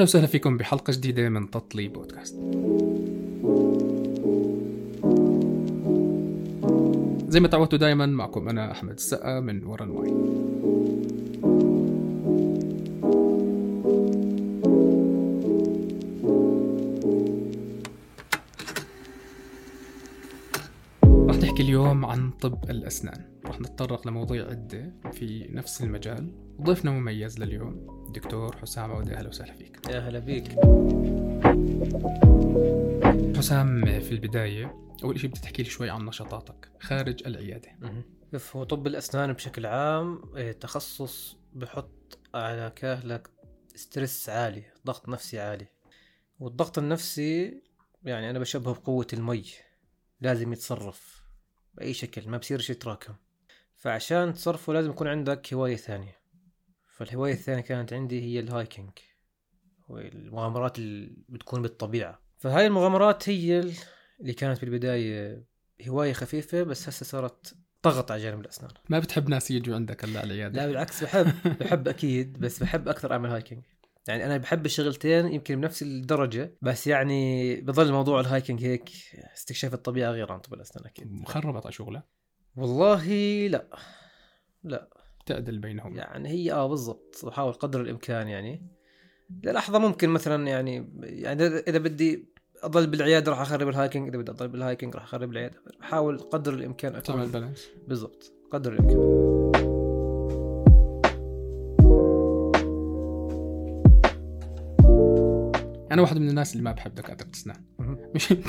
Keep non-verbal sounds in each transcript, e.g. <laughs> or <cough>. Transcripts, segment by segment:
أهلا وسهلا فيكم بحلقة جديدة من تطلي بودكاست. زي ما تعودتوا دائما معكم أنا أحمد السقا من ورا الماي. راح نحكي اليوم عن طب الأسنان. راح نتطرق لمواضيع عدة في نفس المجال. ضيفنا مميز لليوم دكتور حسام عودة أهلا وسهلا فيك. يا هلا بيك. حسام في البداية أول شيء بدي تحكي لي شوي عن نشاطاتك خارج العيادة. شوف هو طب الأسنان بشكل عام إيه، تخصص بحط على كاهلك ستريس عالي ضغط نفسي عالي. والضغط النفسي يعني أنا بشبهه بقوة المي لازم يتصرف بأي شكل ما بصيرش يتراكم. فعشان تصرفه لازم يكون عندك هواية ثانية. فالهواية الثانية كانت عندي هي ال hiking والمغامرات اللي بتكون بالطبيعة. فهاي المغامرات هي اللي كانت بالبداية هواية خفيفة بس هسه صارت ضغط على جانب الأسنان. ما بتحب ناس يجوا عندك هلا على العيادة؟ لا بالعكس بحب بحب أكيد بس بحب أكثر أعمل hiking يعني أنا بحب الشغلتين يمكن بنفس الدرجة بس يعني بظل موضوع ال hiking هيك استكشاف الطبيعة غير عن طب الأسنان أكيد. مخربط على شغله والله لا لا. تعدل بينهم. يعني هي آه بالضبط. بحاول قدر الإمكان يعني. للحظة ممكن مثلا يعني يعني إذا بدي أضل بالعيادة راح أخرب ال hiking إذا بدي أضل بال hiking راح أخرب العيادة. بحاول قدر الإمكان أكون تعمل balance بالضبط قدر الإمكان. أنا واحد من الناس اللي ما بحب دكاترة اسنان. مش أنت؟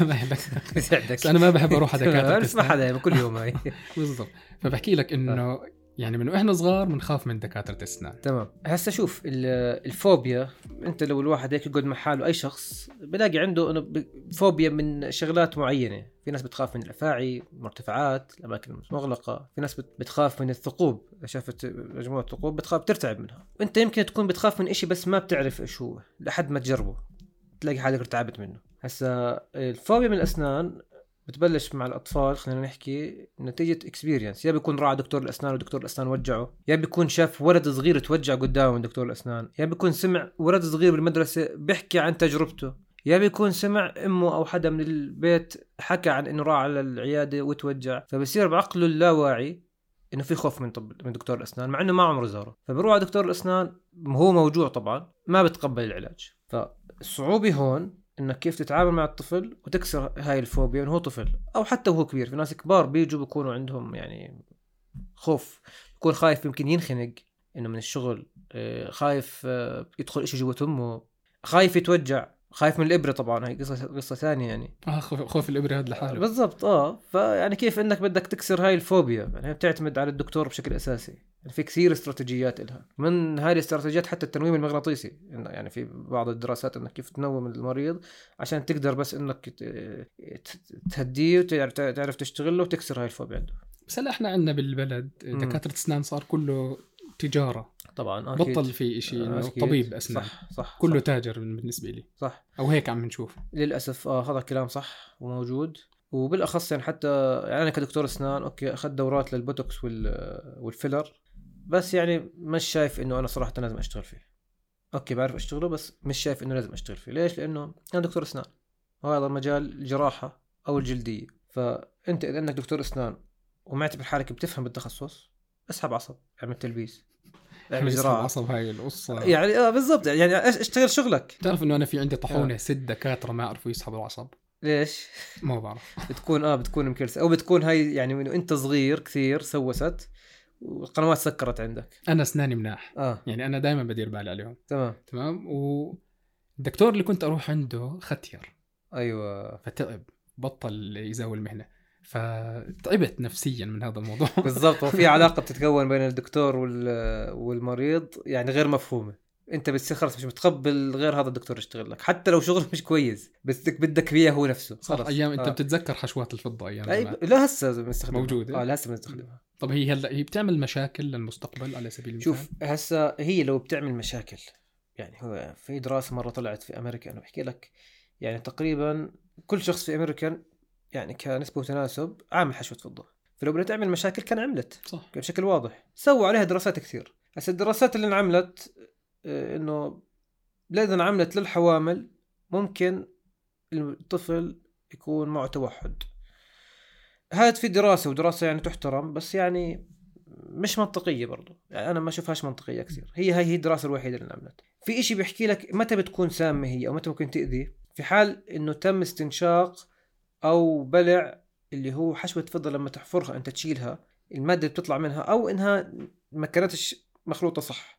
<laughs> يسعدك بس أنا ما بحب أروح على <laughs> دكاترة اسنان حدا كل يوم هاي. <laughs> بالضبط. فبحكي لك إنه يعني من وإحنا صغار بنخاف من دكاترة اسنان تمام. هسه شوف ال- الفوبيا أنت لو الواحد هيك يقعد مع حاله أي شخص بلاقي عنده إنه فوبيا من شغلات معينة. في ناس بتخاف من الأفاعي المرتفعات الأماكن المغلقة. في ناس بت- بتخاف من الثقوب شافت مجموعة ثقوب بتخاف ترتعب منها. أنت يمكن تكون بتخاف من إشي بس ما بتعرف إيش هو لحد ما تجربه. تلاقي حالك ارتعبت منه. هسا الفوبيا من الأسنان بتبلش مع الأطفال خلينا نحكي نتيجة اكسبيرينس يا بيكون راعى دكتور الأسنان ودكتور الأسنان وجعه. يا بيكون شاف ولد صغير توجع قدامه من دكتور الأسنان. يا بيكون سمع ولد صغير بالمدرسة بيحكي عن تجربته. يا بيكون سمع أمه أو حدا من البيت حكى عن إنه راح على العيادة وتوجع. فبصير بعقله اللاواعي إنه في خوف من طب من دكتور الأسنان مع إنه ما عمره زاره. فبروح على دكتور الأسنان هو موجوع طبعا ما بتقبل العلاج. فالصعوبه هون إنك كيف تتعامل مع الطفل وتكسر هاي الفوبيا إنه هو طفل أو حتى وهو كبير. في ناس كبار بيجوا بيكونوا عندهم يعني خوف يكون خايف يمكن ينخنق إنه من الشغل آه، خايف آه، يدخل إشي جوة أمه خايف يتوجع. خايف من الإبرة طبعا هي قصة قصة ثانية يعني. آه خوف, الإبرة هذا لحاله. بالضبط آه. فيعني كيف إنك بدك تكسر هاي الفوبيا؟ يعني بتعتمد على الدكتور بشكل أساسي. يعني في كثير استراتيجيات لها من هاي الاستراتيجيات حتى التنويم المغناطيسي. يعني في بعض الدراسات إنك كيف تنوم المريض عشان تقدر بس إنك تهديه وتعرف تعرف تشتغل له وتكسر هاي الفوبيا عنده. بس هلا إحنا عندنا بالبلد. دكاترة اسنان صار كله تجارة. طبعا آه، بطل أكيد. في شيء إنه أكيد. طبيب اسنان صح صح كله صح, تاجر بالنسبة لي. صح. أو هيك عم نشوف. للأسف آه هذا الكلام صح وموجود. وبالأخص يعني حتى يعني أنا كدكتور أسنان أوكي أخذت دورات للبوتوكس وال وال filler. بس يعني مش شايف إنه أنا صراحة لازم أشتغل فيه. أوكي بعرف أشتغله بس مش شايف إنه لازم أشتغل فيه. ليش؟ لأنه أنا دكتور أسنان. وهذا مجال الجراحة أو الجلدية. فأنت إذا انك دكتور أسنان ومعتبر حالك بتفهم بالتخصص اسحب عصب اعمل تلبيس. يسحب زراعه عصب هاي القصة. يعني آه بالضبط. يعني إيش- اشتغل شغلك؟ بتعرف إنه أنا في عندي آه. طحونه ست دكاترة ما عرفوا يسحبوا العصب ليش؟ ما بعرف. <laughs> بتكون آه بتكون مكلسة أو بتكون هاي يعني إنه أنت صغير كثير سوست والقنوات سكرت عندك. أنا أسناني مناح. آه. يعني أنا دائما بدير بالي عليهم. تمام. تمام؟ والدكتور اللي كنت أروح عنده ختير. أيوه. فتعب بطل يزاول المهنه فتعبت نفسيا من هذا الموضوع. <laughs> <laughs> بالضبط. وفي علاقة بتتكون بين الدكتور وال- والمريض يعني غير مفهومة. انت بتصير خلص مش متقبل غير هذا الدكتور يشتغل لك. حتى لو شغله مش كويس بس بدك فيه هو نفسه. خلص. أيام أنت آه. بتتذكر حشوات الفضة أيام أي لا هسه بنستخدمها موجودة؟ آه لا هسه بنستخدمها طب هي هلأ هي بتعمل مشاكل للمستقبل على سبيل المثال؟ شوف هسه هي لو بتعمل مشاكل يعني هو في دراسة مرة طلعت في أمريكا أنا بحكي لك يعني تقريبا كل شخص في أمريكا يعني كنسبه وتناسب عامل حشوه فضه فلو بدها تعمل مشاكل كان عملت. صح. بشكل واضح. سووا عليها دراسات كثير. هسه الدراسات اللي انعملت آه، إنه اذا عملت للحوامل ممكن الطفل يكون معه توحد. هذا في دراسة ودراسة يعني تحترم بس يعني مش منطقية برضو. يعني أنا ما أشوفهاش منطقية كثير. هي هاي هي الدراسة الوحيدة اللي عملت في إشي بيحكي لك متى بتكون سامة هي أو متى ممكن تأذي؟ في حال إنه تم استنشاق أو بلع اللي هو حشوة فضة لما تحفرها أنت تشيلها المادة اللي بتطلع منها أو إنها ما كانتش مخلوطة صح.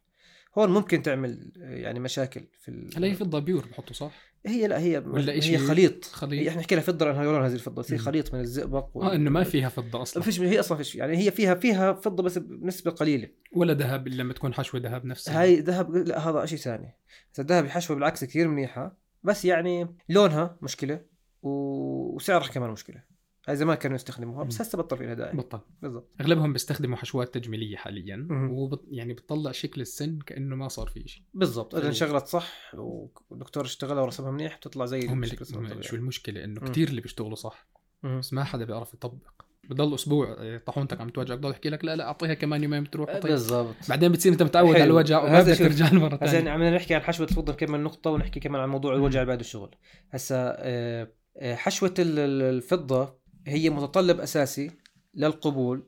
هون ممكن تعمل يعني مشاكل في ال... هلا هي فضه بيور بحطوا صح؟ هي لا هي ولا هي خليط. خليط. هي إحنا نحكي لها فضة لأنها لون هذه الفضة هي. خليط من الزئبق آه إنه ما فيها فضة أصلا. فيش هي أصلا فيش يعني هي فيها فيها فضة بس بنسبة قليلة. ولا ذهب إلا لما تكون حشوة ذهب نفسها. هاي ذهب لا هذا شيء ثاني. الذهب حشوة بالعكس كثير منيحة بس يعني لونها مشكلة. و- وسعرها كمان مشكلة هاي زمان كانوا يستخدموها بس. هسه بطل في لها داعي بطل بالضبط أغلبهم بيستخدموا حشوات تجميلية حاليا. وبط... يعني بتطلع شكل السن كأنه ما صار في شيء بالضبط إذا. انشغلت صح والدكتور اشتغلها ورسمها منيح بتطلع زي هم الشكل اللي... الطبيعي. شو المشكلة إنه. كثير اللي بيشتغلوا صح مم. بس ما حدا بيعرف يطبق بضل أسبوع آه، طاحونتك عم توجعك بضل يحكي لك لا لا أعطيها كمان يومين بتروح بالضبط بعدين بتصير أنت متعود على حلو. الوجع وما بدك. ترجع مره هسا يعني ثانية عم نحكي عن حشوة الفضه كمان نقطة ونحكي كمان عن موضوع. الوجع بعد الشغل هسا آه، آه، حشوة ال- ال- الفضة هي متطلب أساسي للقبول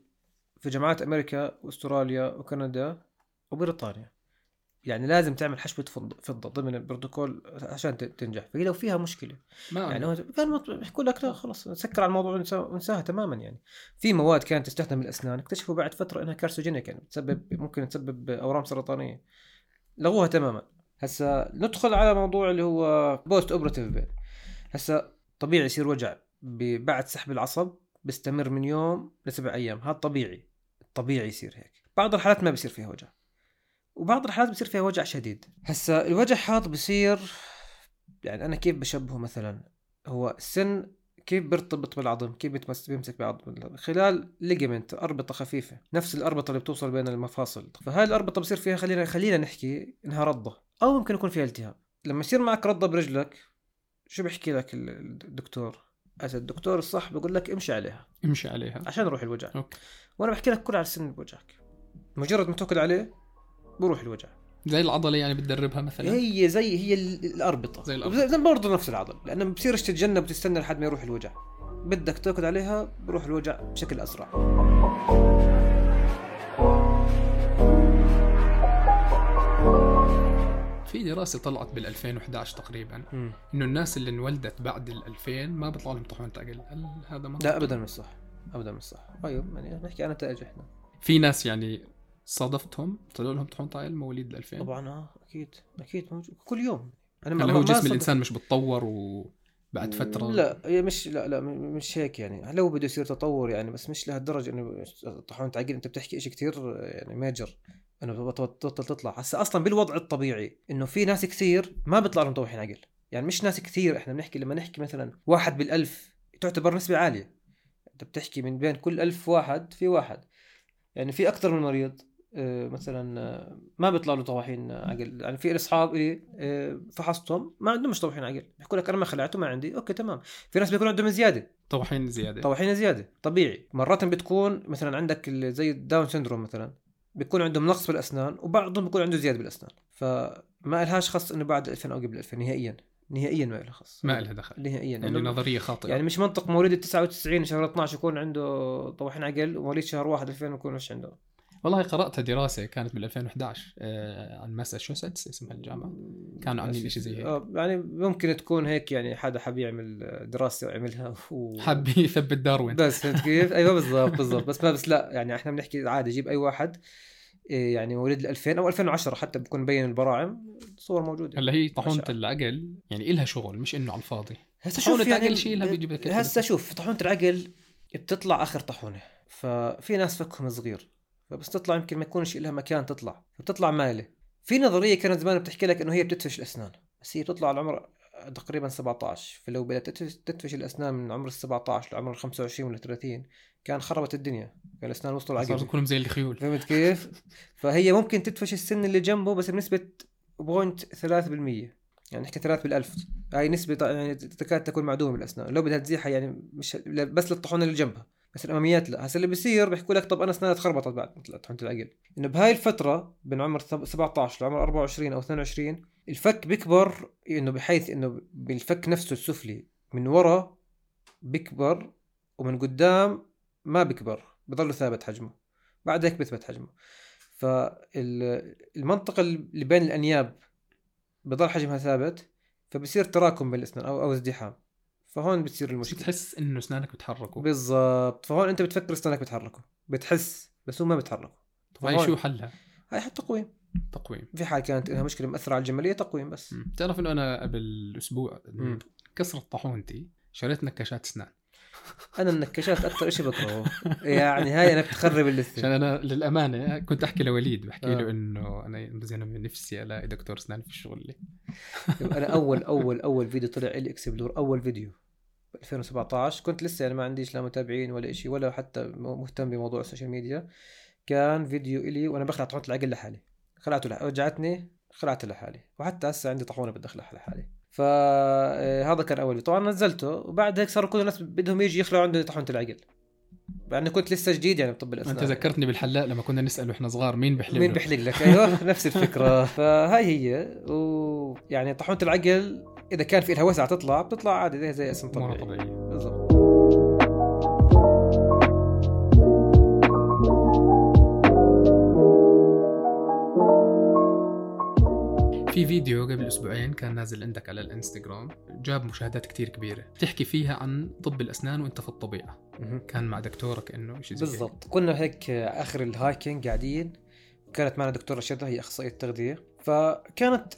في جامعات أمريكا وأستراليا وكندا وبريطانيا. يعني لازم تعمل حشوة فضه فضة ضمن البروتوكول عشان تنجح. فهي لو فيها مشكلة ما يعني هو كان بيحكوا لك لا خلص سكر على الموضوع ونساها تماما يعني. في مواد كانت تستخدم بالاسنان اكتشفوا بعد فترة إنها carcinogenic يعني بتسبب ممكن تسبب أورام سرطانية. لغوها تماما. هسا ندخل على موضوع اللي هو post operative pain هسا طبيعي يصير وجع بعد سحب العصب بيستمر من يوم لسبع أيام. هذا طبيعي طبيعي يصير هيك. بعض الحالات ما بيصير فيها وجع وبعض الحالات بصير فيها وجع شديد. هسا الوجع هذا بصير يعني أنا كيف بشبهه مثلا؟ هو السن كيف بيرتبط بالعظم؟ كيف بيتمس بيمسك بعظم خلال ليجمنت أربطة خفيفة. نفس الأربطة اللي بتوصل بين المفاصل. فهاي الأربطة بصير فيها خلينا خلينا نحكي إنها رضة أو ممكن يكون فيها التهاب. لما يصير معك رضة برجلك شو بيحكي لك ال- الدكتور؟ الدكتور الصح بقول لك امشي عليها. امشي عليها. عشان يروح الوجع أوكي. وأنا بحكي لك كل على السن بوجعك مجرد ما تاكل عليه بروح الوجع زي العضلة يعني بتدربها مثلا؟ هي زي هي ال- الأربطة. زي الأربطة. زي برضه نفس العضل لأنه بصيرش تتجنب وتستنى لحد ما يروح الوجع بدك تاكل عليها بروح الوجع بشكل أسرع. في دراسة طلعت بال 2011 تقريبا إنه الناس اللي انولدت بعد ال 2000 ما بيطلع لهم طحون عقل هل هذا منطقي؟ لا ابدا مش صح. ابدا مش صح. أيوه يعني نحكي عن نتائج إحنا. في ناس يعني صادفتهم طلعوا لهم طحون عقل مواليد ال 2000 طبعا آه أكيد أكيد موجود. كل يوم. أنا هلا ما- هو ما جسم الإنسان مش بتطور وبعد فترة. لا هي مش لا لا مش هيك يعني. لو بده يصير تطور يعني بس مش لهالدرجة إنه طحون عقل أنت بتحكي شيء كثير يعني ميجر إنه تبطل تطلع. هسه أصلا بالوضع الطبيعي إنه في ناس كثير ما بيطلع لهم طوحين عقل يعني مش ناس كثير إحنا بنحكي لما نحكي مثلا واحد بالألف تعتبر نسبة عالية. أنت بتحكي من بين كل ألف واحد في واحد. يعني في أكثر من مريض آه، مثلا آه، ما بيطلع له طواحين عقل يعني في أصحاب إلي آه، فحصتهم ما عندهمش طواحين عقل بيحكوا لك أنا ما خلعته ما عندي. أوكي تمام. في ناس بيكون عندهم زيادة. طواحين زيادة. طواحين زيادة. طبيعي. مرات بتكون مثلا عندك زي ال Down syndrome مثلا. بيكون عندهم نقص بالأسنان وبعضهم بيكون عنده زيادة بالأسنان. فما لهاش خص إنه بعد 2000 أو قبل 2000 نهائيا. نهائيا ما لها خص ما لها دخل. نهائيا. يعني يعني, نظرية خاطئة. يعني مش منطق مواليد ال 99 شهر 12 يكون عنده طواحين عقل ومواليد شهر 1 2000 يكون مش عنده. والله قرأت دراسة كانت بال 2011 آه، عن ماساتشوستس اسمها الجامعة. كانوا عاملين شيء زي هيك. آه، يعني ممكن تكون هيك يعني حدا حاب يعمل دراسة ويعملها و... حاب يثبت داروين. بس فهمت كيف؟ أيوه بالضبط بالضبط. بس ما بس لا يعني إحنا بنحكي عادي جيب أي واحد إيه، يعني مواليد ال 2000 أو 2010 حتى بكون مبين البراعم صور موجودة. هلا هي طاحونه. العقل يعني إلها شغل مش إنه على الفاضي. هسه شوف يعني عقل شيلها بيجي لك هسه شوف طاحونه العقل بتطلع آخر طاحونه ففي ناس فكهم صغير. فبس تطلع يمكن ما يكونش لها مكان تطلع. فبتطلع مايله في نظرية كانت زمان بتحكي لك إنه هي بتدفش الأسنان. بس هي بتطلع على عمر تقريبا 17 فلو بدأت تدفش- الأسنان من عمر ال 17 لعمر ال 25 ولا 30 كان خربت الدنيا. كان الأسنان وصلوا صاروا العقل كلهم زي الخيول. فهمت كيف؟ فهي ممكن تدفش السن اللي جنبه بس بنسبة بوينت 3% يعني نحكي 3 بالألف. هاي نسبة يعني تكاد تكون معدومة بالأسنان. لو بدها تزيحها يعني مش بس للطحون اللي جنبها. بس الأماميات لا. هسا اللي بيصير بيحكوا لك طب أنا أسناني تخربطت بعد. طحونة العقل إنه بهاي الفترة بين عمر ثب- 17 لعمر 24 أو 22 الفك بيكبر إنه بحيث إنه بالفك نفسه السفلي من ورا بيكبر ومن قدام ما بيكبر. بضله ثابت حجمه. بعد هيك بيثبت حجمه. فالمنطقة اللي بين الأنياب بضل حجمها ثابت فبصير تراكم بين الأسنان أو أو ازدحام. فهون بتصير المشكلة. تحس إنه اسنانك بتحركوا بالضبط. فهون أنت بتفكر أسنانك بتحركوا بتحس بس هو ما بتحركوا هاي شو حلها؟ هاي حتى تقويم. تقويم. في حال كانت لها مشكلة مأثرة على الجمالية تقويم بس. بتعرف إنه أنا قبل أسبوع. كسرت طاحونتي شريت نكاشات اسنان أنا النكاشات أكثر شيء بكرهه. يعني هاي أنا بتخرب اللثة عشان أنا للأمانة كنت أحكي لوليد بحكي آه. له إنه أنا زين من نفسي الاقي دكتور أسنان في الشغل لي. أنا أول أول أول فيديو طلع لي explore أول فيديو. ب 2017 كنت لسه يعني ما عنديش لا متابعين ولا شيء ولا حتى مهتم بموضوع ال social media. كان فيديو إلي وأنا بخلع طاحونه العقل لحالي. خلعته لح... وجعتني خلعته لحالي. وحتى هسه عندي طاحونه بدي أخلعها لحالي. فهذا كان أول. فيديو طبعا نزلته وبعد هيك صاروا كل الناس بدهم يجي يخلعوا عندي طاحونه العقل. يعني كنت لسه جديد يعني بطب الأسنان. أنت ذكرتني بالحلاق لما كنا نسأل وإحنا صغار مين بحلق مين؟ بيحلق لك؟ أيوه <laughs> نفس الفكرة. <laughs> فهاي هي. ويعني طاحونه العقل إذا كان في لها وسعه تطلع بتطلع عادي زي زي اسم طبيعي بالضبط. فيديو قبل أسبوعين كان نازل عندك على الإنستغرام جاب مشاهدات كتير كبيرة. بتحكي فيها عن طب الأسنان وأنت في الطبيعة. كان مع دكتورك إنه شيء زي. بالضبط. كنا هيك آخر ال hiking قاعدين. كانت معنا دكتورة شذى هي أخصائية تغذيه فكانت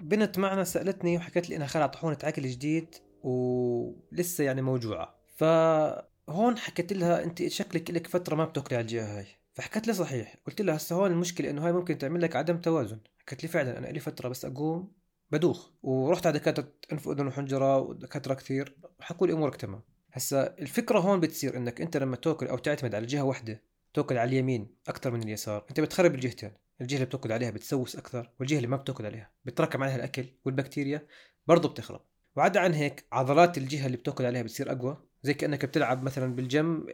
بنت معنا سألتني وحكت لي إنها خلع طاحونه عقل جديد ولسه يعني موجوعة. فهون حكيت لها أنت شكلك لك فترة ما بتاكلي على الجهة هاي. فحكت لي صحيح قلت لها هسه هون المشكلة إنه هاي ممكن تعمل لك عدم توازن. حكت لي فعلا أنا لي فترة بس أقوم بدوخ. ورحت على دكاترة أنف وأذن وحنجرة ودكاترة كثير حكوا لي أمورك تمام. هسا الفكرة هون بتصير إنك أنت لما تأكل أو تعتمد على جهة واحدة تأكل على اليمين أكثر من اليسار. أنت بتخرب الجهتين. الجهة اللي بتأكل عليها بتسوس أكثر والجهة اللي ما بتأكل عليها بتراكم عليها الأكل والبكتيريا برضه بتخرب. وعدا عن هيك عضلات الجهة اللي بتأكل عليها بتصير أقوى. زي كأنك بتلعب مثلا بالجيم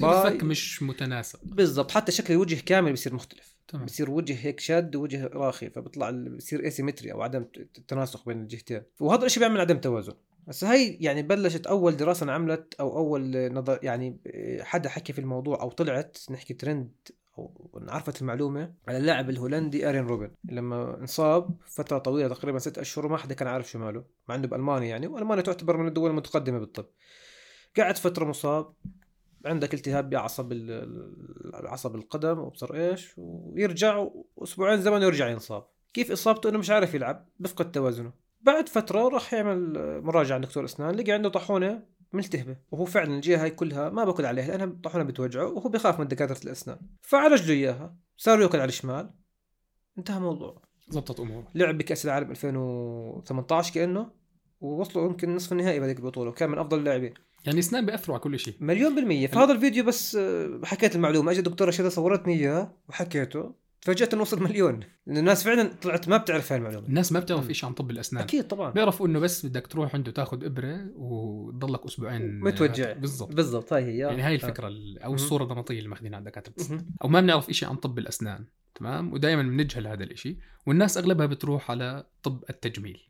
باي- الفك مش متناسق. بالضبط. حتى شكل الوجه كامل بصير مختلف. تمام. بصير وجه هيك شاد ووجه راخي فبيطلع ال- بصير asymmetry أو عدم ت- التناسق بين الجهتين. وهذا الشيء بيعمل عدم توازن. بس هاي يعني بلشت أول دراسة انعملت أو أول نظر يعني حدا حكي في الموضوع أو طلعت نحكي ترند أو انعرفت المعلومة على اللاعب الهولندي آرين روبن. لما انصاب فترة طويلة تقريبا ست أشهر وما حدا كان عارف شو ماله مع إنه بالمانيا يعني وألمانيا تعتبر من الدول المتقدمة بالطب. قعد فترة مصاب عندك التهاب بعصب عصب القدم وابصر إيش ويرجع واسبوعين زمن يرجع ينصاب. كيف إصابته؟ إنه مش عارف يلعب بفقد توازنه. بعد فترة راح يعمل مراجعة عند دكتور أسنان لقى عنده طاحونة ملتهبه وهو فعلا الجهة هاي كلها ما باكل عليها لأنها طاحونة بتوجعه وهو بيخاف من دكاترة الأسنان. فعالج له إياها صار ياكل على الشمال. انتهى الموضوع. زبطت أموره. لعب بكأس العالم 2018 كأنه ووصلوا يمكن نصف النهائي بهذيك البطولة وكان من أفضل اللاعبين. يعني اسنان بيأثروا على كل شيء. مليون بالمية. فهذا الفيديو بس آه، حكيت المعلومة. اجت الدكتورة شذا صورتني اياه وحكيته. تفاجأت إنه وصل مليون. لأن الناس فعلا طلعت ما بتعرف هاي المعلومة. الناس ما بتعرف. شيء عن طب الأسنان. أكيد طبعا. بيعرفوا إنه بس بدك تروح عنده تاخذ إبرة وتضلك أسبوعين متوجع. بالضبط. بالضبط. هاي هي. يعني هاي آه. الفكرة ال- أو مهم. الصورة النمطية اللي ماخذينها عند الاسنان مهم. أو ما بنعرف شيء عن طب الأسنان. تمام؟ ودائما بنجهل هذا الشيء والناس أغلبها بتروح على طب التجميل.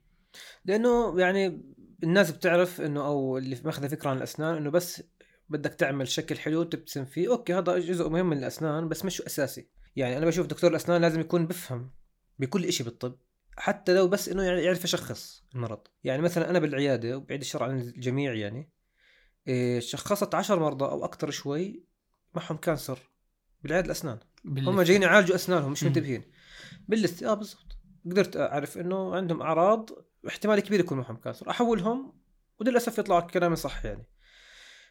لأنه يعني الناس بتعرف إنه أو اللي ماخذة فكرة عن الأسنان إنه بس بدك تعمل شكل حلو تبتسم فيه أوكي هذا جزء مهم من الأسنان بس مش أساسي. يعني أنا بشوف دكتور الأسنان لازم يكون بفهم بكل إشي بالطب حتى لو بس إنه يعني يعرف يشخص المرض. يعني مثلا أنا بالعيادة وبعيد الشر عن الجميع يعني إيه، شخصت عشر مرضى أو أكثر شوي معهم cancer بالعيادة الأسنان. هم جايين يعالجوا أسنانهم مش. منتبهين. بال list آه بالضبط. قدرت أعرف إنه عندهم أعراض احتمال كبير يكون معهم cancer أحولهم وللأسف يطلع كلامي صح يعني.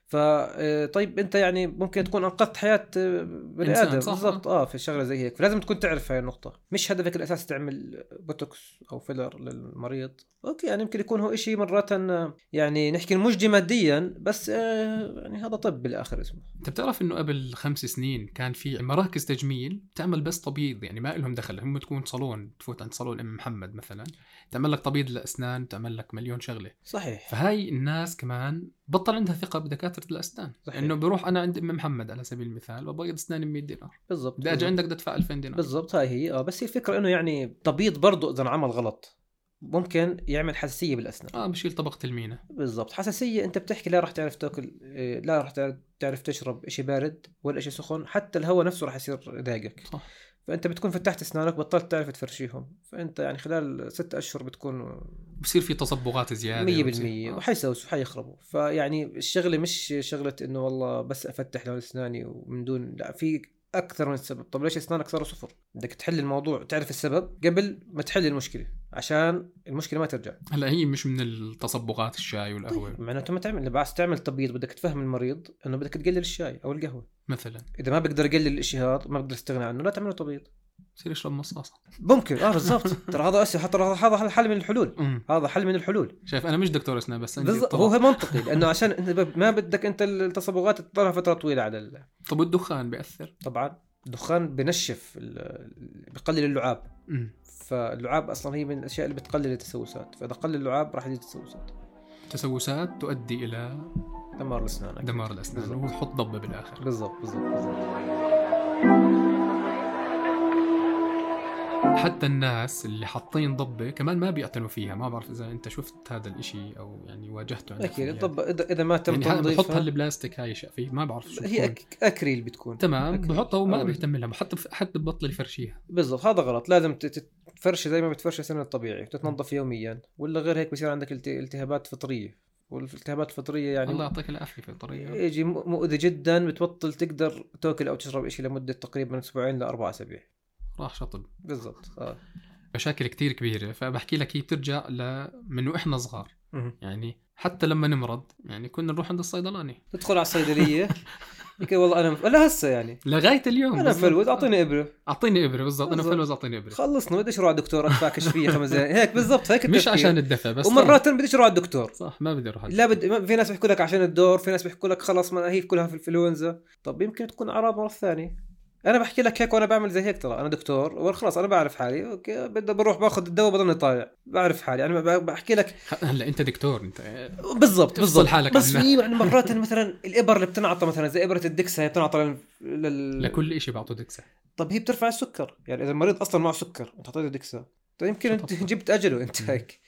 ف آه، طيب أنت يعني ممكن تكون أنقذت حياة آه، بني آدم. بالضبط. آه في شغلة زي هيك. فلازم تكون تعرف هاي النقطة. مش هدفك الاساسي تعمل بوتوكس أو filler للمريض. okay يعني يمكن يكون هو إشي مرات آه، يعني نحكي مجدي ماديا بس آه، يعني هذا طب بالآخر اسمه. أنت بتعرف إنه قبل خمس سنين كان في مراكز تجميل تعمل بس تبييض يعني ما لهم دخل. هم تكون صالون تفوت عند صالون أم محمد مثلا. تعمل لك تبييض للأسنان تعمل لك مليون شغلة. صحيح. فهاي الناس كمان بطل عندها ثقة بدكاترة الأسنان. صحيح. إنه بروح أنا عند أم محمد على سبيل المثال وبيض أسناني ب 100 دينار. بالضبط. بدي أجي. عندك بدي ادفع 2000 دينار. بالضبط هاي هي. آه بس هي الفكرة إنه يعني تبييض برضه إذا عمل غلط ممكن يعمل حساسية بالأسنان. آه بشيل طبقه المينا بالضبط. حساسية أنت بتحكي لا راح تعرف تأكل إيه، لا راح تعرف- تشرب شيء بارد ولا شيء سخن حتى الهواء نفسه راح يصير يضايقك صح. فأنت بتكون فتحت أسنانك بطلت تعرف تفرشيهم. فأنت يعني خلال ست أشهر بتكون بصير في تصبغات زيادة 100% وبصير- آه. وحيسوسوا حيخربوا فيعني الشغلة مش شغلة إنه والله بس أفتح لون أسناني ومن دون لا في أكثر من سبب طب ليش اسنانك صاروا صفر؟ بدك تحل الموضوع تعرف السبب قبل ما تحل المشكلة عشان المشكلة ما ترجع. هلا هي مش من التصبغات الشاي والقهوة. طيب معناته ما تعمل بس تعمل تبييض بدك تفهم المريض إنه بدك تقلل الشاي أو القهوة. مثلا. إذا ما بقدر أقلل هذا ما بقدر أستغنى عنه لا تعمله تبييض. بصير يشرب مصاصه ممكن آه بالضبط. <laughs> ترى هذا أسهل حتى هذا حل من الحلول. هذا حل من الحلول. شايف أنا مش دكتور أسنان بس عندي. هو منطقي لأنه عشان ما بدك أنت التصبغات تضلها فترة طويلة على ال... طب والدخان بيأثر؟ طبعا. الدخان بنشف ال... بقلل اللعاب. امم فاللعاب أصلا هي من الأشياء اللي بتقلل التسوسات. فإذا قلل اللعاب راح يزيد التسوسات. تسوسات تؤدي إلى دمار الأسنان. دمار الأسنان. وحط ضبة بالآخر. بالضبط بالضبط بالضبط. حتى الناس اللي حاطين ضبة كمان ما بيعتنوا فيها. ما بعرف إذا أنت شفت هذا الإشي أو يعني واجهته عندك أكيد طب اذا إذا ما تم يعني هذا بحط تنظيفها هالبلاستيك هاي شقفي ما بعرف شو هي. أك... أكريل بتكون. تمام. بحطها وما. بيهتم لها. حتى حتى ببطل يفرشيها. بالضبط هذا غلط. لازم تفرش زي ما بتفرش السنان الطبيعي وتتنظف يوميا. ولا غير هيك بصير عندك الت- التهابات فطرية. والالتهابات الفطرية يعني الله يعطيك العافية في الطريقة. يجي مؤذي جدا بتبطل تقدر تأكل أو تشرب شيء لمدة تقريبا أسبوعين لأربع أسابيع. راح شطب. بالضبط آه. مشاكل كتير كبيرة فبحكي لك هي بترجع ل من وإحنا صغار. يعني حتى لما نمرض يعني كنا نروح عند الصيدلاني تدخل على الصيدلية. <laughs> يقول والله أنا لا هسه يعني. لغاية اليوم أنا بالضبط. فلوز أعطيني إبرة. أعطيني إبرة بالضبط. أنا. فلوس أعطيني إبرة. خلصنا بديش أروح على الدكتور أدفع كشفية خمس دقائق هيك بالضبط هيك مش التفكير. عشان الدفع بس ومرات بديش أروح على الدكتور. صح ما بدي أروح لا بد... ما- في ناس بيحكوا لك عشان الدور في ناس بيحكوا لك خلاص ما هي كلها في الانفلونزا طب يمكن تكون أعراض مرض ثاني أنا بحكي لك هيك وأنا بعمل زي هيك ترى أنا دكتور وخلاص أنا بعرف حالي أوكي بدي بروح باخذ الدواء بضلني طالع بعرف حالي أنا بحكي لك هلا أنت دكتور أنت بالضبط بالضبط حالك بس. في يعني مرات مثلا الإبر اللي بتنعطى مثلا زي إبرة الدكسا هي بتنعطى لل... لكل شيء بعطوا دكسة طب هي بترفع السكر يعني إذا المريض أصلا معه سكر انت حطيته دكسا طيب يمكن أنت. جبت أجله أنت. هيك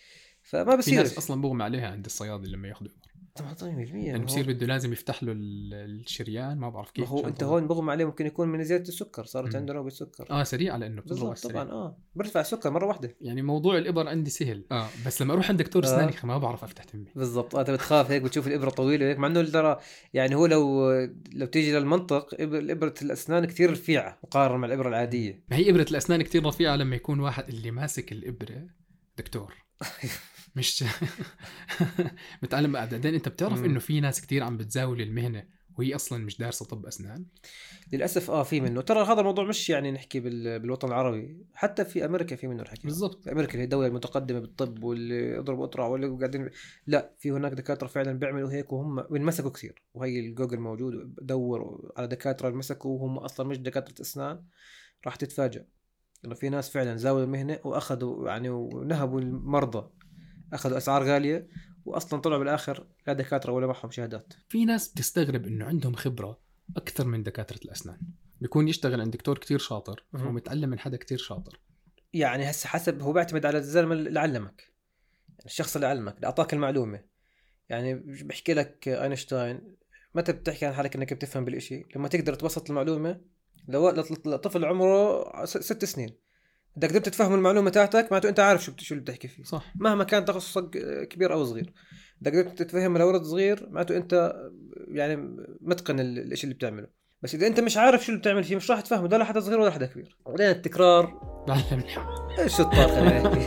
فما في بصير ناس أصلا بغمى عليها عند الصيادله لما يأخذوا طبعا طيب 100% يعني ما بصير بده لازم يفتح له ال- الشريان ما بعرف كيف هو أنت. هون بغمى عليه ممكن يكون من زيادة السكر صارت. عنده نوبة سكر. آه سريع لأنه بتضرب على بالضبط السريع. طبعا آه. برفع السكر مرة واحدة. يعني موضوع الابر عندي سهل. آه. بس لما أروح عند دكتور آه. اسنان آه. ما بعرف أفتح تمي بالضبط أنت بتخاف هيك بتشوف الإبرة طويلة هيك مع إنه ترى يعني هو لو لو تيجي للمنطق إبرة الأسنان كثير رفيعة مقارنة مع الإبرة العادية. ما هي إبرة الأسنان كتير رفيعة لما يكون واحد اللي ماسك الإبرة دكتور. <laughs> مش <laughs> متعلم بعدين إنت بتعرف. إنه في ناس كتير عم بتزاول المهنة وهي أصلا مش دارسة طب أسنان؟ للأسف آه في منه. ترى هذا الموضوع مش يعني نحكي بال... بالوطن العربي. حتى في أمريكا في منه الحكي. بالضبط. في أمريكا اللي هي الدولة المتقدمة بالطب واللي يضربوا اطرع واللي قاعدين لا في هناك دكاترة فعلا بيعملوا هيك وهم بينمسكوا كثير. وهي الجوجل موجود دور على دكاترة انمسكوا وهم أصلا مش دكاترة أسنان. راح تتفاجئ إنه في ناس فعلا زاولوا المهنة وأخذوا يعني ونهبوا المرضى. أخذوا أسعار غالية واصلا طلعوا بالآخر لا دكاترة ولا معهم شهادات. في ناس بتستغرب إنه عندهم خبرة أكثر من دكاترة الأسنان. بيكون يشتغل عند دكتور كتير شاطر. ومتعلم من حدا كتير شاطر. يعني هسه حسب هو بيعتمد على الزلمة اللي علمك يعني الشخص اللي علمك اللي أعطاك المعلومة. يعني بحكي لك أينشتاين متى بتحكي عن حالك إنك بتفهم بالإشي؟ لما تقدر تبسط المعلومة لو لط- لطفل عمره ست سنين. إذا قدرت تفهم المعلومة تاعتك معناته أنت عارف شو شو اللي بتحكي فيه. صح. مهما كان تخصصك كبير أو صغير. إذا قدرت تفهم لولد صغير معناته أنت يعني متقن ال- الإشي اللي بتعمله. بس إذا أنت مش عارف شو اللي بتعمل فيه مش راح تفهمه. ده لا حدا صغير ولا حدا كبير. وبعدين التكرار. نحكي <laughs> أوكي.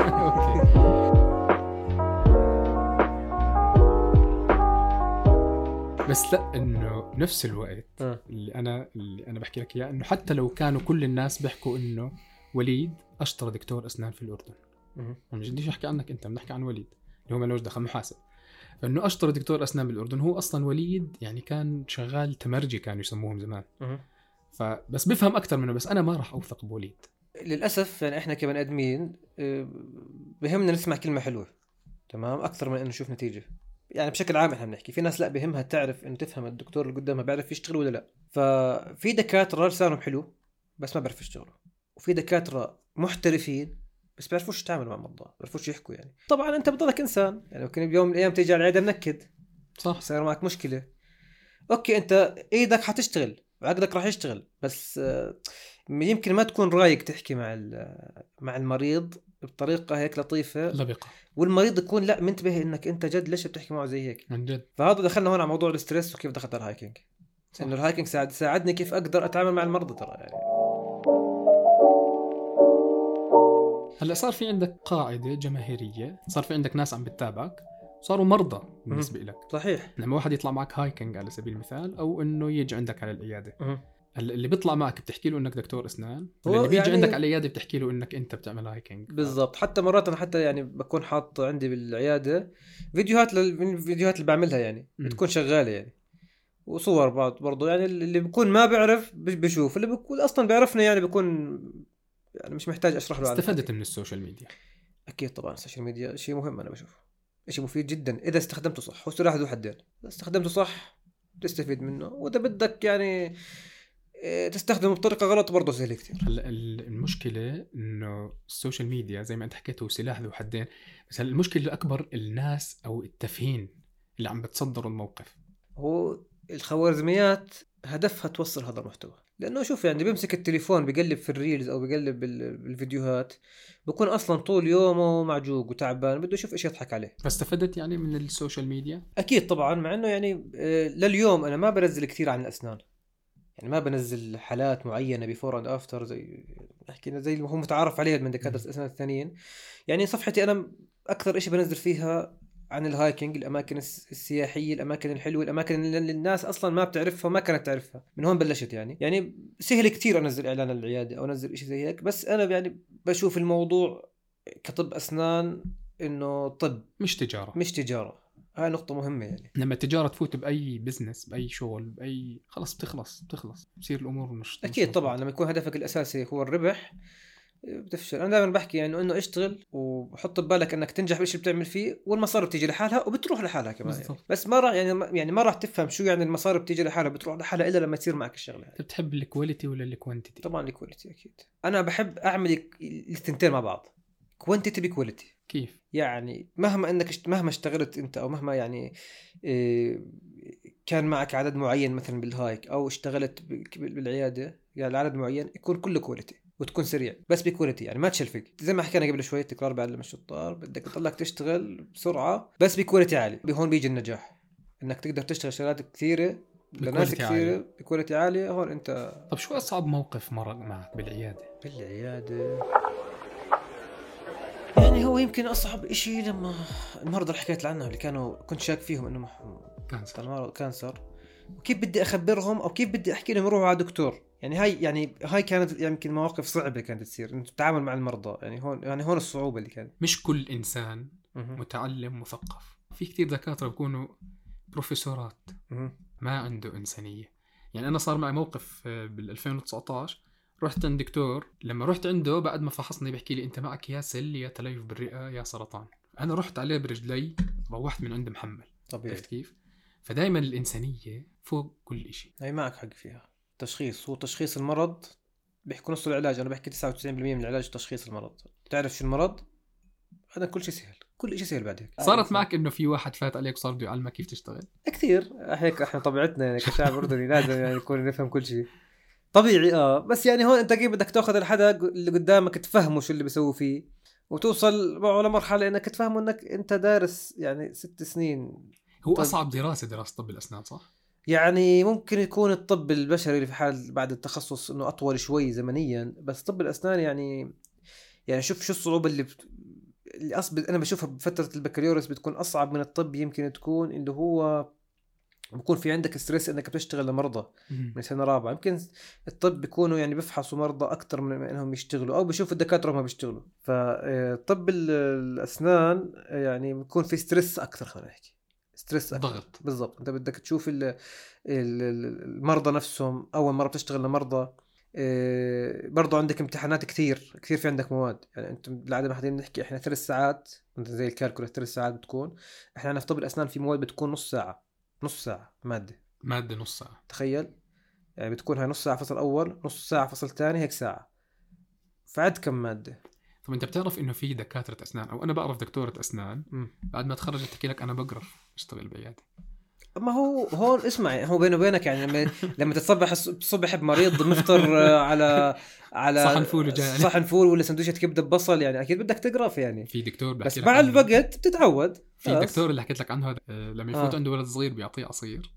بس لا إنه بنفس الوقت آه. اللي أنا اللي أنا بحكي لك إياه إنه حتى لو كانوا كل الناس بيحكوا إنه وليد أشطر دكتور أسنان في الأردن. أنا مش بديش أحكي عنك أنت بنحكي عن وليد اللي هو مالوش دخل محاسب. فإنه أشطر دكتور أسنان بالأردن هو أصلا وليد يعني كان شغال تمرجي كانوا يسموهم زمان. فبس بفهم أكثر منه بس أنا ما راح أوثق بوليد للأسف يعني إحنا كبني آدمين آه، بهمنا نسمع كلمة حلوة تمام؟ أكثر من إنه نشوف نتيجة. يعني بشكل عام إحنا بنحكي في ناس لا بهمها تعرف إنه تفهم الدكتور اللي قدامها بيعرف يشتغل ولا لا. ففي دكاترة لسانهم حلو بس ما بيعرف يشتغلوا. وفي دكاترة محترفين بس بيعرفوش يتعاملوا مع المرضى بيعرفوش يحكوا يعني. طبعا أنت بتضلك إنسان يعني ممكن بيوم من الأيام تيجي على العيادة منكد صح. صار معك مشكلة. أوكي أنت إيدك حتشتغل عقدك راح يشتغل بس آه، يمكن ما تكون رايق تحكي مع ال- مع المريض بطريقة هيك لطيفة. لبقة. والمريض يكون لا منتبه إنك أنت جد ليش بتحكي معه زي هيك. من جد. فهذا دخلنا هون على موضوع ال stress وكيف دخلت على ال hiking. إنه ال hiking ساعد ساعدني كيف أقدر أتعامل مع المرضى ترى يعني. هلأ صار في عندك قاعدة جماهيرية صار في عندك ناس عم بتتابعك صاروا مرضى بالنسبة لك صحيح. لما واحد يطلع معك hiking على سبيل المثال أو إنه يجي عندك على العيادة. اللي بيطلع معك بتحكي له إنك دكتور أسنان اللي بيجي يعني- عندك على العيادة بتحكي له إنك أنت بتعمل hiking. بالضبط. حتى مرات أنا حتى يعني بكون حاط عندي بالعيادة فيديوهات لل- من الفيديوهات اللي بعملها يعني. بتكون شغالة يعني. وصور بعض برضو يعني اللي بيكون ما بيعرف بي- بيشوف اللي بيكون أصلا بيعرفني يعني بيكون يعني مش محتاج أشرح له استفدت. من ال social media. أكيد طبعا ال social media شيء مهم أنا بشوفه. شيء مفيد جدا. إذا استخدمته صح هو سلاح ذو حدين. إذا استخدمته صح تستفيد منه. وإذا بدك يعني إيه، تستخدمه بطريقة غلط برضه سهل كثير هلأ ال- المشكلة إنه السوشيال ميديا زي ما أنت حكيت هو سلاح ذو حدين. بس هلأ المشكلة الأكبر الناس أو التافهين اللي عم بتصدروا الموقف. هو الخوارزميات هدفها توصل هذا المحتوى. لأنه شوف يعني بيمسك التليفون بقلب في ال reels أو بقلب بال- بالفيديوهات بكون أصلا طول يومه معجوق وتعبان بده يشوف إيش يضحك عليه. فاستفدت يعني من ال social media؟ أكيد طبعا مع إنه يعني آه، لليوم أنا ما بنزل كثير عن الأسنان. يعني ما بنزل حالات معينة before and after زي حكينا زي اللي هو متعارف عليها من دكاترة. الأسنان الثانيين. يعني صفحتي أنا أكثر شيء بنزل فيها عن ال hiking الأماكن الس- السياحية الأماكن الحلوة الأماكن اللي الناس أصلا ما بتعرفها وما كانت تعرفها من هون بلشت يعني. يعني سهل كثير أنزل إعلان العيادة أو أنزل شيء زي هيك بس أنا يعني بشوف الموضوع كطب أسنان إنه طب. مش تجارة. مش تجارة. هاي نقطة مهمة يعني. لما التجارة تفوت بأي business بأي شغل بأي خلص بتخلص بتخلص بصير الأمور مش أكيد مش طبعا لما يكون هدفك الأساسي هو الربح بتفشل. أنا دائما بحكي يعني إنه اشتغل وحط ببالك إنك تنجح بالشيء اللي بتعمل فيه والمصاري بتيجي لحالها وبتروح لحالها كمان يعني. بس ما راح يعني ما- يعني ما راح تفهم شو يعني المصاري بتيجي لحالها بتروح لحالها إلا لما تصير معك الشغلة. انت بتحب ال quality ولا ال quantity طبعا ال quality أكيد. أنا بحب أعمل الثنتين مع بعض. quantity ب quality كيف؟ يعني مهما إنك مهما اشتغلت أنت أو مهما يعني إيه، كان معك عدد معين مثلا بال hike أو اشتغلت بالعيادة يعني عدد معين يكون كله quality وتكون سريع بس ب quality. يعني ما تشلفق زي ما حكينا قبل شوي تكرار بعلم الشطار بدك تضلك تشتغل بسرعة بس ب quality عالي هون بيجي النجاح. إنك تقدر تشتغل شغلات كثيرة لناس كثيرة ب quality عالية. هون أنت طب شو أصعب موقف مر معك بالعيادة؟ بالعيادة. يعني هو يمكن أصعب إشي لما المرضى اللي حكيت عنهم اللي كانوا كنت شاك فيهم مح- cancer. cancer. وكيف بدي أخبرهم أو كيف بدي أحكي لهم يروحوا على دكتور؟ يعني هاي يعني هاي كانت يعني يمكن مواقف صعبة كانت تصير إنه تتعامل مع المرضى. يعني هون يعني هون الصعوبة اللي كانت. مش كل إنسان. متعلم مثقف. في كثير دكاترة بيكونوا بروفيسورات. ما عنده إنسانية. يعني أنا صار معي موقف آه، بال 2019 رحت عند دكتور. لما رحت عنده بعد ما فحصني بيحكي لي أنت معك يا سل يا تليف بالرئة يا سرطان. أنا رحت عليه برجلي روحت من عند محمل. طبيعي. عرفت كيف؟ فدائما الإنسانية فوق كل شيء هاي معك حق فيها. تشخيص هو تشخيص المرض بيحكوا نص العلاج أنا بحكي 99% من العلاج تشخيص المرض. تعرف شو المرض؟ هذا كل شيء سهل. كل شيء سهل بعد هيك صارت معك إنه في واحد فات عليك صار بده يعلمك كيف تشتغل؟ كثير. هيك إحنا طبيعتنا يعني كشعب أردني لازم يعني نكون نفهم كل شيء. طبيعي آه. بس يعني هون أنت كيف بدك تأخذ الحدا اللي قدامك تفهمه شو اللي بيسوي فيه وتوصل معه لمرحلة إنك تفهمه إنك أنت دارس يعني ست سنين هو طيب. أصعب دراسة دراسة طب الأسنان صح؟ يعني ممكن يكون الطب البشري اللي في حال بعد التخصص إنه أطول شوي زمنيا بس طب الأسنان يعني يعني شوف شو الصعوبة اللي بت... اللي أصب... أنا بشوفها بفترة البكالوريوس بتكون أصعب من الطب يمكن تكون اللي هو بكون في عندك stress إنك بتشتغل لمرضى من سنة رابعة. يمكن الطب بيكونوا يعني بيفحصوا مرضى أكثر من إنهم يشتغلوا أو بيشوفوا الدكاترة هم بيشتغلوا. فطب الأسنان يعني بيكون في stress أكثر خلينا نحكي. stress ضغط. بالضبط. انت بدك تشوف ال- ال- ال- المرضى نفسهم أول مرة بتشتغل لمرضى إيه، برضو عندك امتحانات كثير كثير في عندك مواد. يعني انت بالعاده ما حدين نحكي إحنا ثلاث ساعات انت زي الكالكولا ثلاث ساعات بتكون. إحنا عندنا في طب الأسنان في مواد بتكون نص ساعة نص ساعة مادة. مادة نص ساعة. تخيل؟ يعني بتكون هاي نص ساعة فصل أول نص ساعة فصل ثاني هيك ساعة. فعد كم مادة؟ طب أنت بتعرف إنه في دكاترة أسنان أو أنا بعرف دكتورة أسنان. بعد ما تخرجت تحكي لك أنا بقرف اشتغل بعياده ما هو هون اسمع هو بيني وبينك يعني لما لما تتصبح الص- الصبح بمريض مفطر على على صحن فول وجاي. صحن فول ولا سندويشة كبدة ببصل يعني أكيد بدك تقرف يعني في دكتور بس مع. الوقت بتتعود في. دكتور اللي حكيت لك عنه هذا آه، لما يفوت آه. عنده ولد صغير بيعطيه عصير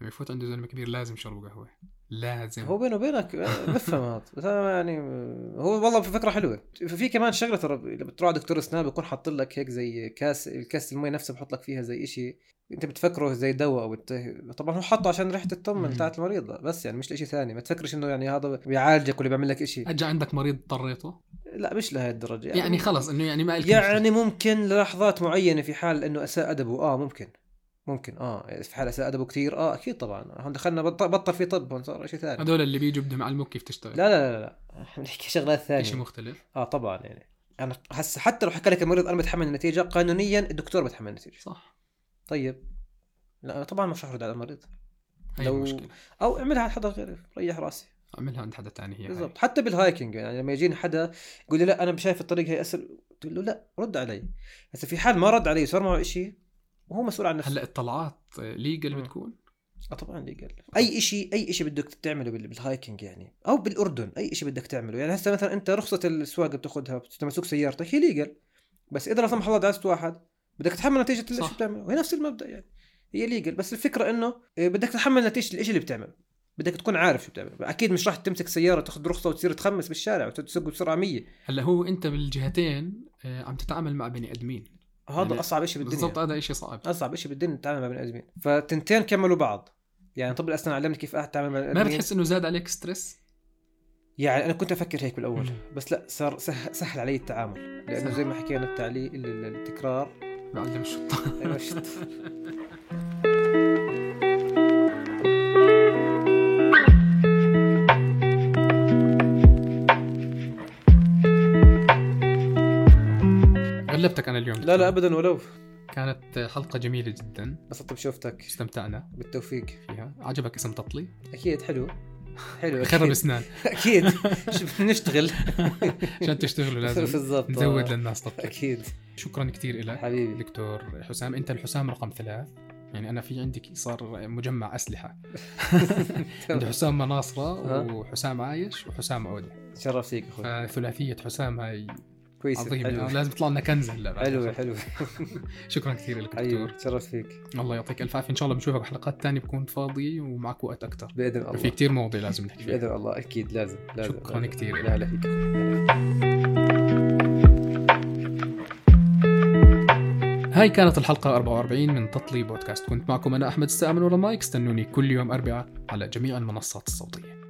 لما يفوت عنده زلمة كبير لازم يشربوا قهوة لازم. هو بيني وبينك آه، بفهم هذا بس أنا يعني آه، هو والله فكرة حلوة. في كمان شغلة ترى لما تروح على دكتور اسنان بيكون حاط لك هيك زي كاس الكاس المي نفسه بحط لك فيها زي إشي أنت بتفكره زي دواء أو بت... طبعا هو حطه عشان ريحة التم. بتاعت المريض بس يعني مش لشيء ثاني. ما تفكرش إنه يعني هذا بيعالجك ولا بيعمل لك إشي. اجى عندك مريض اضطريته؟ لا مش لهي الدرجة. يعني, يعني خلص إنه يعني ما يعني ممكن للحظات معينة في حال إنه أساء أدبه آه ممكن. ممكن. آه في حال أدبه كثير آه أكيد طبعا. هون دخلنا بط- بطل في طب هون صار شيء ثاني. هذول اللي بيجوا بدهم يعلموك كيف تشتغل. لا لا لا لا. <laughs> بنحكي شغلات ثانية. شيء مختلف. آه طبعا يعني. أنا هسه حتى لو حكى لك المريض أنا بتحمل النتيجة قانونيا الدكتور بتحمل النتيجة. صح. طيب. لا طبعا مش رح على المريض. هي لو- المشكلة أو اعملها على حدا غيري. ريح راسي. أعملها عند حدا تاني هي. بالضبط. حتى بال hiking يعني لما يجيني حدا يقول لي لا أنا شايف الطريق هي اسهل قلت له لا رد علي. هسه في حال ما رد علي صار معه شيء وهو مسؤول عن نفسه. هلأ الطلعات legal. بتكون؟ آه طبعا legal أي شيء أي شيء بدك تعمله بال- بال hiking يعني. أو بالأردن أي شيء بدك تعمله. يعني هسه مثلا أنت رخصة السواقة بتاخذها تسوق سيارتك هي legal بس إذا لا سمح الله دعست واحد بدك تتحمل نتيجة اللي. شو بتعمله. وهي نفس المبدأ يعني. هي legal بس الفكرة إنه إيه، بدك تتحمل نتيجة الشيء اللي بتعمله. بدك تكون عارف شو بتعمل أكيد مش راح تمسك سيارة تاخذ رخصة وتصير تخمس بالشارع وتسوق بسرعة 100 هلأ هو أنت بالجهتين آه، عم تتعامل مع بني آدمين. هذا يعني أصعب شيء بالدنيا. بالضبط هذا شيء صعب. أصعب شيء بالدنيا تتعامل مع بني آدمين. فتنتين كملوا بعض. يعني طب الأسنان علمني كيف أتعامل مع ما. بتحس إنه زاد عليك stress؟ يعني أنا كنت أفكر هيك بالأول. بس لا صار سه- سهل علي التعامل. لأنه. زي ما حكينا التعليق ال- ال- التكرار. بعلم الشطة. <laughs> غلبتك أنا اليوم لا لا ابدا ولو. كانت حلقة جميلة جدا. انبسطت بشوفتك استمتعنا. بالتوفيق. فيها. عجبك اسم تطلي؟ أكيد حلو. حلو <laughs> خرب. اسنان أكيد. <laughs> نشتغل. <laughs> عشان تشتغلوا لازم بالضبط. نزود. للناس تطلي أكيد. شكرا كثير لك حبيبي. دكتور حسام. أنت الحسام رقم ثلاث. يعني أنا في عندي صار مجمع أسلحة. عندي حسام مناصرة. وحسام عايش وحسام عودة. شرف فيك أخوي. فثلاثية حسام هاي كويس. عظيمه حلو. لازم يطلع لنا كنز هلا حلو. حلو. <laughs> شكرا كثير لك حبيبي دكتور. شرف فيك. الله يعطيك ألف عافية. إن شاء الله بنشوفك بحلقات تانية بكون فاضي ومعك وقت أكثر بإذن في الله كثير مواضيع لازم نحكي فيها. بإذن الله أكيد لازم لازم. شكراً. كتير. لا لا فيك هاي كانت الحلقة 44 من تطلي بودكاست. كنت معكم أنا أحمد السامن ولا مايك استنوني كل يوم أربعاء على جميع المنصات الصوتية.